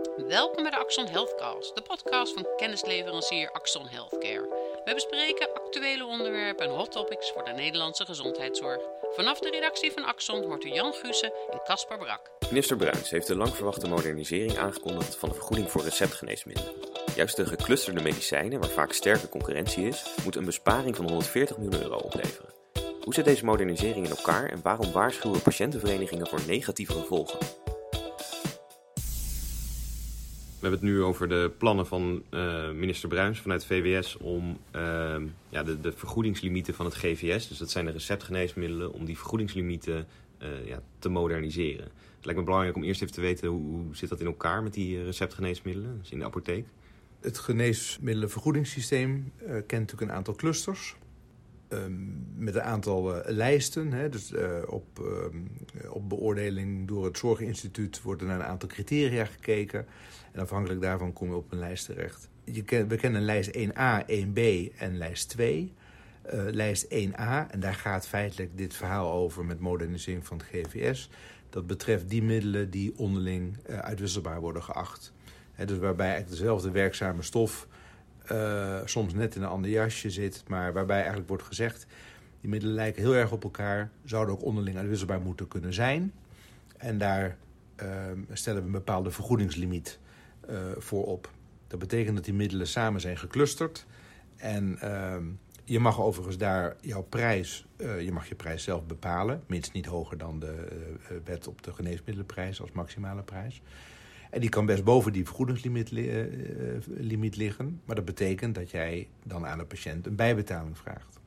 Welkom bij de Axon Healthcast, de podcast van kennisleverancier Axon Healthcare. We bespreken actuele onderwerpen en hot topics voor de Nederlandse gezondheidszorg. Vanaf de redactie van Axon hoort u Jan Gussen en Caspar Brak. Minister Bruins heeft de lang verwachte modernisering aangekondigd van de vergoeding voor receptgeneesmiddelen. Juist de geclusterde medicijnen, waar vaak sterke concurrentie is, moet een besparing van 140 miljoen euro opleveren. Hoe zit deze modernisering in elkaar en waarom waarschuwen patiëntenverenigingen voor negatieve gevolgen? We hebben het nu over de plannen van uh, minister Bruins vanuit VWS om uh, ja, de, de, vergoedingslimieten van het GVS, dus dat zijn de receptgeneesmiddelen, om die vergoedingslimieten uh, ja, te moderniseren. Het lijkt me belangrijk om eerst even te weten hoe, hoe zit dat in elkaar met die receptgeneesmiddelen, dus in de apotheek. Het geneesmiddelenvergoedingssysteem kent natuurlijk een aantal clusters. Um, met een aantal uh, lijsten. Hè, dus uh, op, um, op beoordeling door het Zorginstituut wordt er naar een aantal criteria gekeken. En afhankelijk daarvan kom je op een lijst terecht. Je we kennen lijst 1A, 1B en lijst 2. Uh, lijst 1A, en daar gaat feitelijk dit verhaal over met modernisering van het GVS. Dat betreft die middelen die onderling uitwisselbaar worden geacht. Dus waarbij eigenlijk dezelfde werkzame stof soms net in een ander jasje zit, maar waarbij eigenlijk wordt gezegd: die middelen lijken heel erg op elkaar, zouden ook onderling uitwisselbaar moeten kunnen zijn. En daar uh, stellen we een bepaalde vergoedingslimiet uh, voor op. Dat betekent dat die middelen samen zijn geclusterd. En ehm, je mag overigens daar jouw prijs, je mag je prijs zelf bepalen, minstens niet hoger dan de wet op de geneesmiddelenprijs als maximale prijs. En die kan best boven die vergoedingslimiet li liggen. Maar dat betekent dat jij dan aan de patiënt een bijbetaling vraagt.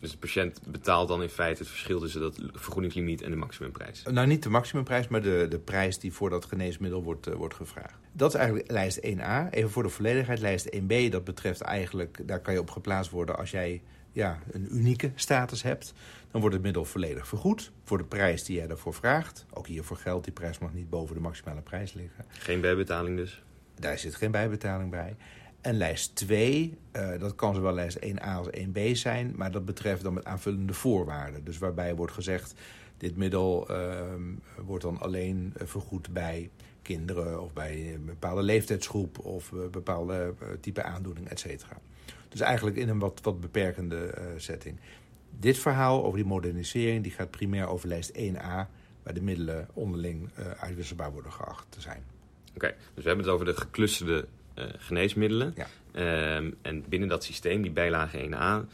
Dus de patiënt betaalt dan in feite het verschil tussen dat vergoedingslimiet en de maximumprijs? Nou, niet de maximumprijs, maar de, de prijs die voor dat geneesmiddel wordt, uh, wordt gevraagd. Dat is eigenlijk lijst 1a. Even voor de volledigheid, lijst 1b, dat betreft eigenlijk... daar kan je op geplaatst worden als jij ja, een unieke status hebt, dan wordt het middel volledig vergoed voor de prijs die jij daarvoor vraagt. Ook hiervoor geldt, die prijs mag niet boven de maximale prijs liggen. Geen bijbetaling dus? Daar zit geen bijbetaling bij. En lijst 2, uh, dat kan zowel lijst 1a als 1b zijn, maar dat betreft dan met aanvullende voorwaarden. Dus waarbij wordt gezegd, dit middel uh, wordt dan alleen vergoed bij kinderen of bij een bepaalde leeftijdsgroep of een bepaalde type aandoening, et cetera. Dus eigenlijk in een wat, wat beperkende setting. Dit verhaal over die modernisering die gaat primair over lijst 1a, waar de middelen onderling uitwisselbaar worden geacht te zijn. Oké, dus we hebben het over de geclusterde geneesmiddelen. Ja. Um, en binnen dat systeem, die bijlage 1a,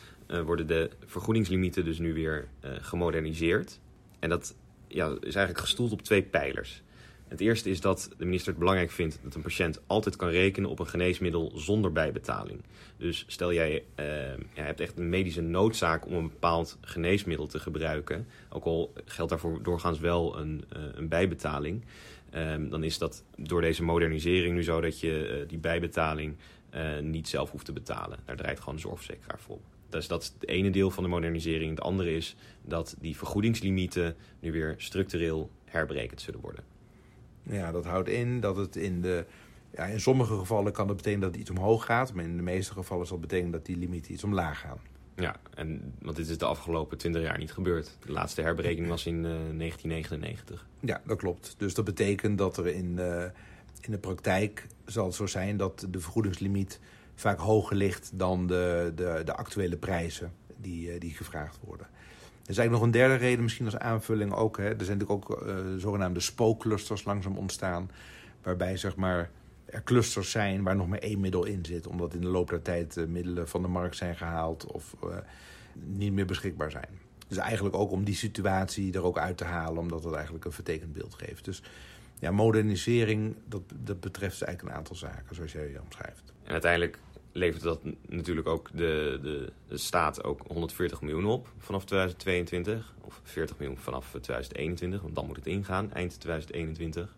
worden de vergoedingslimieten dus nu weer gemoderniseerd. En dat ja, is eigenlijk gestoeld op twee pijlers. Het eerste is dat de minister het belangrijk vindt dat een patiënt altijd kan rekenen op een geneesmiddel zonder bijbetaling. Dus stel jij ja, hebt echt een medische noodzaak om een bepaald geneesmiddel te gebruiken, ook al geldt daarvoor doorgaans wel een, een bijbetaling, um, dan is dat door deze modernisering nu zo dat je uh, die bijbetaling niet zelf hoeft te betalen. Daar draait gewoon de zorgverzekeraar voor. Dus dat is het ene deel van de modernisering. Het andere is dat die vergoedingslimieten nu weer structureel herberekend zullen worden. Ja, dat houdt in dat het in de. Ja, in sommige gevallen kan dat betekenen dat het iets omhoog gaat, maar in de meeste gevallen zal betekenen dat die limieten iets omlaag gaan. Ja, en, want dit is de afgelopen 20 jaar niet gebeurd. De laatste herberekening was in uh, 1999. Ja, dat klopt. Dus dat betekent dat er in, uh, in de praktijk zal het zo zijn dat de vergoedingslimiet vaak hoger ligt dan de, de, de actuele prijzen die, uh, die gevraagd worden. Er is eigenlijk nog een derde reden, misschien als aanvulling ook. Hè. Er zijn natuurlijk ook zogenaamde spookclusters langzaam ontstaan. Waarbij zeg maar, er clusters zijn waar nog maar één middel in zit. Omdat in de loop der tijd uh, middelen van de markt zijn gehaald of uh, niet meer beschikbaar zijn. Dus eigenlijk ook om die situatie er ook uit te halen. Omdat het eigenlijk een vertekend beeld geeft. Dus ja, modernisering, dat, dat betreft eigenlijk een aantal zaken zoals jij omschrijft. En uiteindelijk levert dat natuurlijk ook de, de, de staat ook 140 miljoen op vanaf 2022. Of 40 miljoen vanaf 2021, want dan moet het ingaan, eind 2021.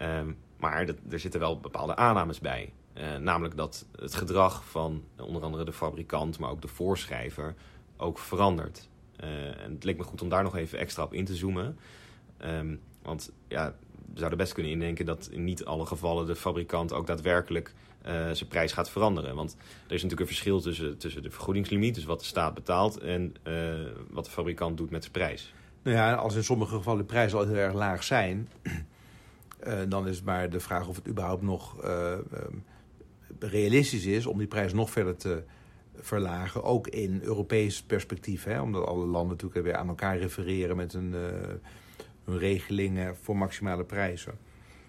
Um, maar er zitten wel bepaalde aannames bij. Uh, namelijk dat het gedrag van onder andere de fabrikant, maar ook de voorschrijver, ook verandert. Uh, en het leek me goed om daar nog even extra op in te zoomen. Um, want ja, we zouden best kunnen indenken dat in niet alle gevallen de fabrikant ook daadwerkelijk zijn prijs gaat veranderen. Want er is natuurlijk een verschil tussen, tussen de vergoedingslimiet, dus wat de staat betaalt, en wat de fabrikant doet met zijn prijs. Nou ja, als in sommige gevallen de prijzen al heel erg laag zijn, dan is het maar de vraag of het überhaupt nog realistisch is om die prijs nog verder te verlagen. Ook in Europees perspectief. Hè? Omdat alle landen natuurlijk weer aan elkaar refereren met hun, hun regelingen voor maximale prijzen.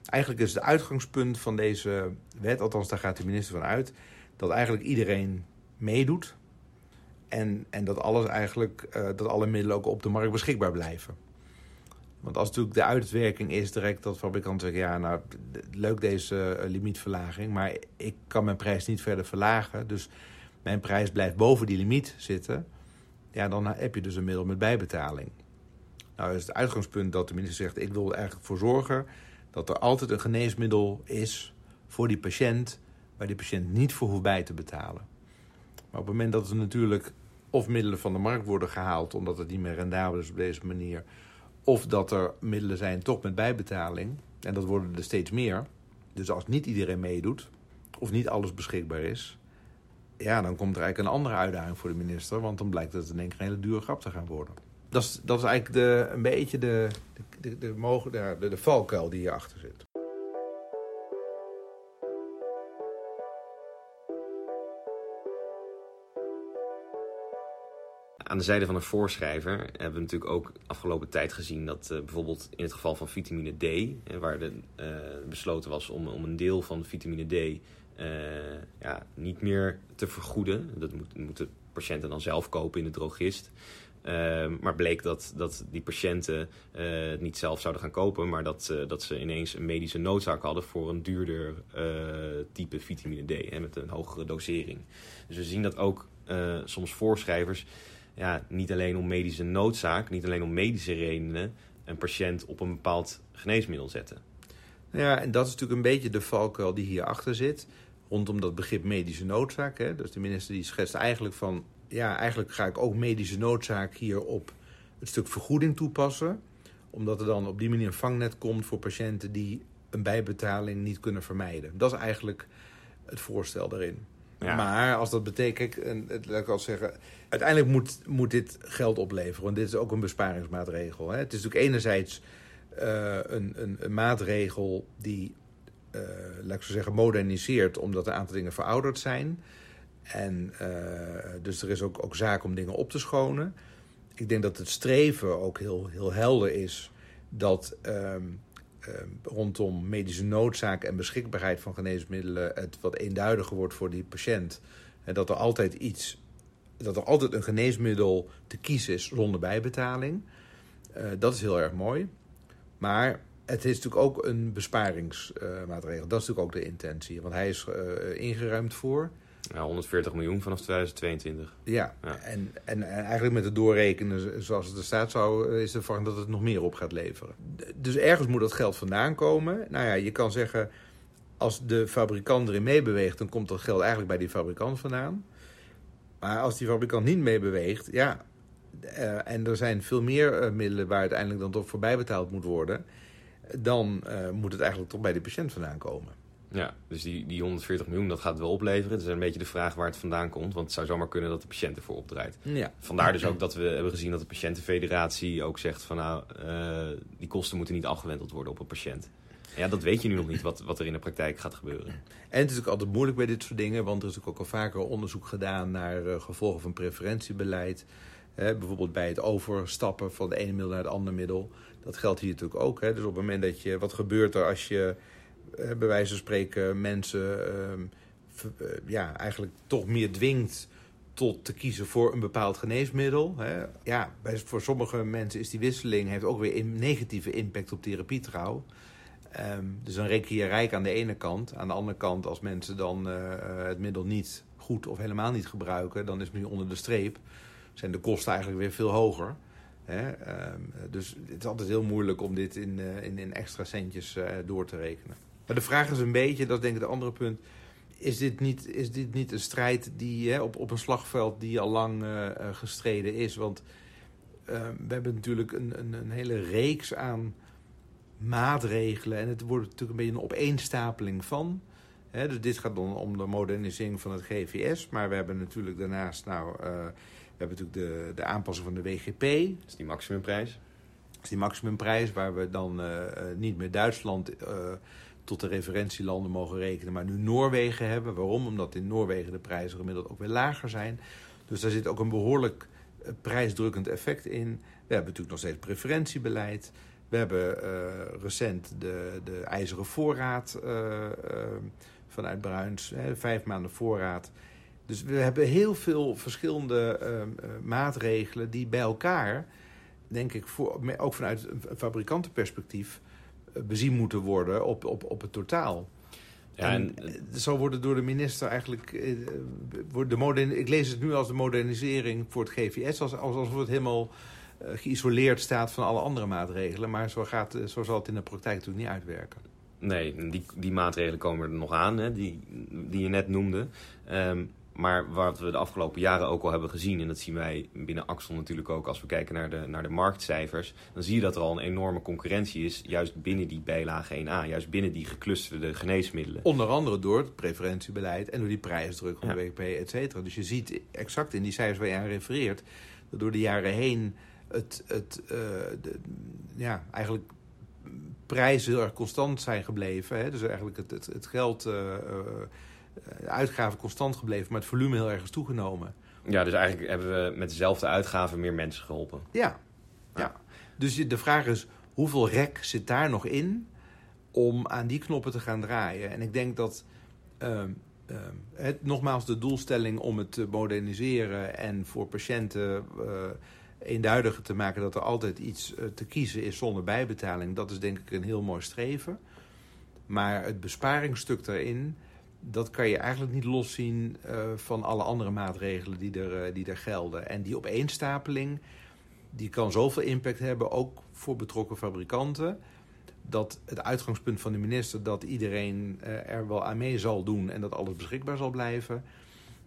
Eigenlijk is het uitgangspunt van deze wet, althans daar gaat de minister van uit, dat eigenlijk iedereen meedoet. En, en dat, alles eigenlijk, dat alle middelen ook op de markt beschikbaar blijven. Want als natuurlijk de uitwerking is direct dat fabrikanten zeggen... ja, nou, leuk deze uh, limietverlaging... maar ik kan mijn prijs niet verder verlagen... dus mijn prijs blijft boven die limiet zitten... ja, dan heb je dus een middel met bijbetaling. Nou is het uitgangspunt dat de minister zegt... ik wil er eigenlijk voor zorgen dat er altijd een geneesmiddel is voor die patiënt... waar die patiënt niet voor hoeft bij te betalen. Maar op het moment dat er natuurlijk of middelen van de markt worden gehaald... omdat het niet meer rendabel is op deze manier... of dat er middelen zijn toch met bijbetaling... en dat worden er steeds meer... dus als niet iedereen meedoet of niet alles beschikbaar is... ja, dan komt er eigenlijk een andere uitdaging voor de minister... want dan blijkt het in één keer een hele dure grap te gaan worden. Dat is, dat is eigenlijk de, een beetje de, de, de, de, de, de valkuil die hierachter zit. Aan de zijde van een voorschrijver hebben we natuurlijk ook afgelopen tijd gezien dat uh, bijvoorbeeld in het geval van vitamine D, eh, waar de, uh, besloten was om, om een deel van vitamine D uh, ja, niet meer te vergoeden. Dat moet, moeten patiënten dan zelf kopen in de drogist. Ehm, maar bleek dat, dat die patiënten het niet zelf zouden gaan kopen, maar dat, dat ze ineens een medische noodzaak hadden voor een duurder type vitamine D hè, met een hogere dosering. Dus we zien dat ook soms voorschrijvers ja, niet alleen om medische noodzaak, niet alleen om medische redenen, een patiënt op een bepaald geneesmiddel zetten. Ja, en dat is natuurlijk een beetje de valkuil die hierachter zit, rondom dat begrip medische noodzaak. Hè. Dus de minister die schetst eigenlijk van ja, eigenlijk ga ik ook medische noodzaak hier op het stuk vergoeding toepassen. Omdat er dan op die manier een vangnet komt voor patiënten die een bijbetaling niet kunnen vermijden. Dat is eigenlijk het voorstel daarin. Maar als dat betekent, en, laat ik al zeggen, uiteindelijk moet, moet dit geld opleveren. Want dit is ook een besparingsmaatregel. Hè. Het is natuurlijk enerzijds uh, een, een, maatregel die, uh, laat ik zo zeggen, moderniseert omdat een aantal dingen verouderd zijn. En uh, dus er is ook, ook zaak om dingen op te schonen. Ik denk dat het streven ook heel, heel helder is dat um, rondom medische noodzaak en beschikbaarheid van geneesmiddelen het wat eenduidiger wordt voor die patiënt. En dat er altijd iets, dat er altijd een geneesmiddel te kiezen is zonder bijbetaling. Uh, dat is heel erg mooi. Maar het is natuurlijk ook een besparingsmaatregel. Dat is natuurlijk ook de intentie. Want hij is uh, ingeruimd voor. Ja, 140 miljoen vanaf 2022. Ja, ja. En, en, en, eigenlijk met het doorrekenen zoals het er staat, zou, is de verwachting dat het nog meer op gaat leveren. Dus ergens moet dat geld vandaan komen. Nou ja, je kan zeggen, als de fabrikant erin meebeweegt, dan komt dat geld eigenlijk bij die fabrikant vandaan. Maar als die fabrikant niet meebeweegt, ja, uh, en er zijn veel meer uh, middelen waar uiteindelijk dan toch voorbij betaald moet worden, dan uh, moet het eigenlijk toch bij de patiënt vandaan komen. Ja, dus die, die 140 miljoen, dat gaat wel opleveren. Het is een beetje de vraag waar het vandaan komt. Want het zou zomaar kunnen dat de patiënt ervoor opdraait. Ja. Vandaar dus ook dat we hebben gezien dat de patiëntenfederatie ook zegt van nou, uh, die kosten moeten niet afgewendeld worden op een patiënt. Ja, dat weet je nu nog niet, wat, wat er in de praktijk gaat gebeuren. En het is ook altijd moeilijk bij dit soort dingen, want er is ook al vaker onderzoek gedaan naar uh, gevolgen van preferentiebeleid. Bijvoorbeeld bij het overstappen van de ene middel naar het andere middel. Dat geldt hier natuurlijk ook. Hè. Dus op het moment dat je, wat gebeurt er als je bij wijze van spreken mensen uh, ja, eigenlijk toch meer dwingt tot te kiezen voor een bepaald geneesmiddel. Ja, voor sommige mensen is die wisseling heeft ook weer een negatieve impact op therapietrouw. Um, dus dan reken je rijk aan de ene kant. Aan de andere kant, als mensen dan uh, het middel niet goed of helemaal niet gebruiken, dan is nu onder de streep. Zijn de kosten eigenlijk weer veel hoger. Um, dus het is altijd heel moeilijk om dit in, in, extra centjes door te rekenen. Maar de vraag is een beetje, dat is denk ik het andere punt. Is dit niet, is dit niet een strijd die hè, op, op een slagveld die al lang uh, gestreden is? Want uh, we hebben natuurlijk een, een, een, hele reeks aan maatregelen. En het wordt natuurlijk een beetje een opeenstapeling van. Hè, dus dit gaat dan om de modernisering van het GVS. Maar we hebben natuurlijk daarnaast, nou, uh, we hebben natuurlijk de, de aanpassing van de WGP. Dat is die maximumprijs. is die maximumprijs waar we dan niet meer Duitsland tot de referentielanden mogen rekenen, maar nu Noorwegen hebben. Waarom? Omdat in Noorwegen de prijzen gemiddeld ook weer lager zijn. Dus daar zit ook een behoorlijk prijsdrukkend effect in. We hebben natuurlijk nog steeds preferentiebeleid. We hebben recent de, de ijzeren voorraad vanuit Bruins, hè, vijf maanden voorraad. Dus we hebben heel veel verschillende maatregelen die bij elkaar, denk ik, voor, ook vanuit een fabrikantenperspectief, bezien moeten worden op, op, op het totaal. Ja, en, en zo wordt het door de minister eigenlijk. Uh, de modern, ik lees het nu als de modernisering voor het GVS, als, alsof het helemaal geïsoleerd staat van alle andere maatregelen. Maar zo, gaat, zo zal het in de praktijk natuurlijk niet uitwerken. Nee, die, die maatregelen komen er nog aan, hè, die, die je net noemde. Um, maar wat we de afgelopen jaren ook al hebben gezien, en dat zien wij binnen Axel natuurlijk ook als we kijken naar de, naar de marktcijfers, dan zie je dat er al een enorme concurrentie is, juist binnen die bijlage 1A, juist binnen die geclusterde geneesmiddelen. Onder andere door het preferentiebeleid en door die prijsdruk van de WP, et cetera. Dus je ziet exact in die cijfers waar je aan refereert, dat door de jaren heen het, het uh, de, ja, eigenlijk prijzen er constant zijn gebleven. Hè? Dus eigenlijk het, het, het geld, uh, uh, uitgaven constant gebleven, maar het volume heel erg is toegenomen. Ja, dus eigenlijk hebben we met dezelfde uitgaven meer mensen geholpen. Ja, ja. dus de vraag is, hoeveel rek zit daar nog in om aan die knoppen te gaan draaien? En ik denk dat... Uh, het, nogmaals, de doelstelling om het te moderniseren en voor patiënten eenduidiger te maken dat er altijd iets eh, te kiezen is zonder bijbetaling, dat is denk ik een heel mooi streven. Maar het besparingsstuk daarin, dat kan je eigenlijk niet loszien uh, van alle andere maatregelen die er, uh, die er gelden. En die opeenstapeling, die kan zoveel impact hebben, ook voor betrokken fabrikanten, dat het uitgangspunt van de minister dat iedereen uh, er wel aan mee zal doen en dat alles beschikbaar zal blijven,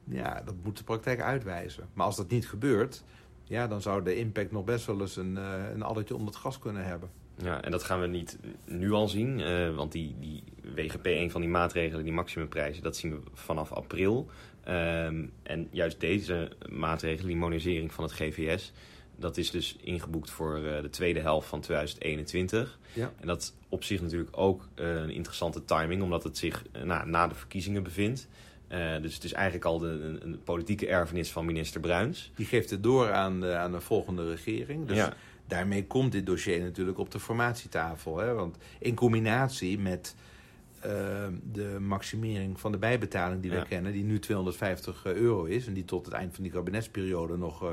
ja, dat moet de praktijk uitwijzen. Maar als dat niet gebeurt, ja, dan zou de impact nog best wel eens een, uh, een addertje onder het gas kunnen hebben. Ja, en dat gaan we niet nu al zien, uh, want die, die WGP, een van die maatregelen, die maximumprijzen, dat zien we vanaf april. Um, en juist deze maatregelen, die monisering van het GVS, dat is dus ingeboekt voor uh, de tweede helft van 2021. Ja. En dat op zich natuurlijk ook een interessante timing, omdat het zich nou, na de verkiezingen bevindt. Uh, dus het is eigenlijk al de, een, een, politieke erfenis van minister Bruins. Die geeft het door aan de, aan de volgende regering. Dus ja. daarmee komt dit dossier natuurlijk op de formatietafel. Hè? Want in combinatie met uh, de maximering van de bijbetaling die we kennen, die nu 250 eh, euro is en die tot het eind van die kabinetsperiode nog uh,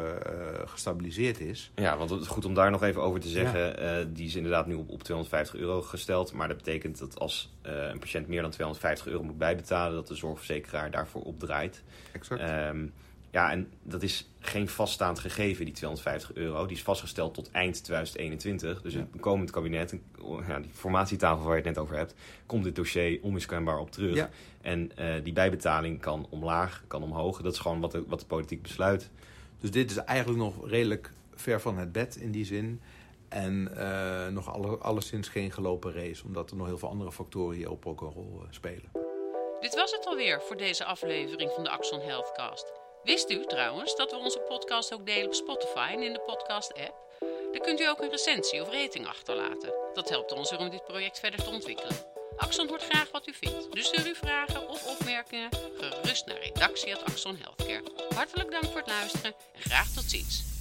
gestabiliseerd is. Ja, want het is goed om daar nog even over te zeggen. Ja. die is inderdaad nu op, op 250 euro gesteld, maar dat betekent dat als een patiënt meer dan 250 euro moet bijbetalen, dat de zorgverzekeraar daarvoor opdraait. Exact. Um, ja, en dat is geen vaststaand gegeven, die 250 euro. Die is vastgesteld tot eind 2021. Dus ja. het komend kabinet, ja, die formatietafel waar je het net over hebt, komt dit dossier onmiskenbaar op terug. Ja. En uh, die bijbetaling kan omlaag, kan omhoog. Dat is gewoon wat de, wat de politiek besluit. Dus dit is eigenlijk nog redelijk ver van het bed in die zin. En uh, nog alle, alleszins geen gelopen race, omdat er nog heel veel andere factoren hier ook een rol uh, spelen. Dit was het alweer voor deze aflevering van de Axon Healthcast. Wist u trouwens dat we onze podcast ook delen op Spotify en in de podcast-app? Daar kunt u ook een recensie of rating achterlaten. Dat helpt ons om dit project verder te ontwikkelen. Axon hoort graag wat u vindt, dus stuur uw vragen of opmerkingen gerust naar redactie.axon Healthcare. Hartelijk dank voor het luisteren en graag tot ziens.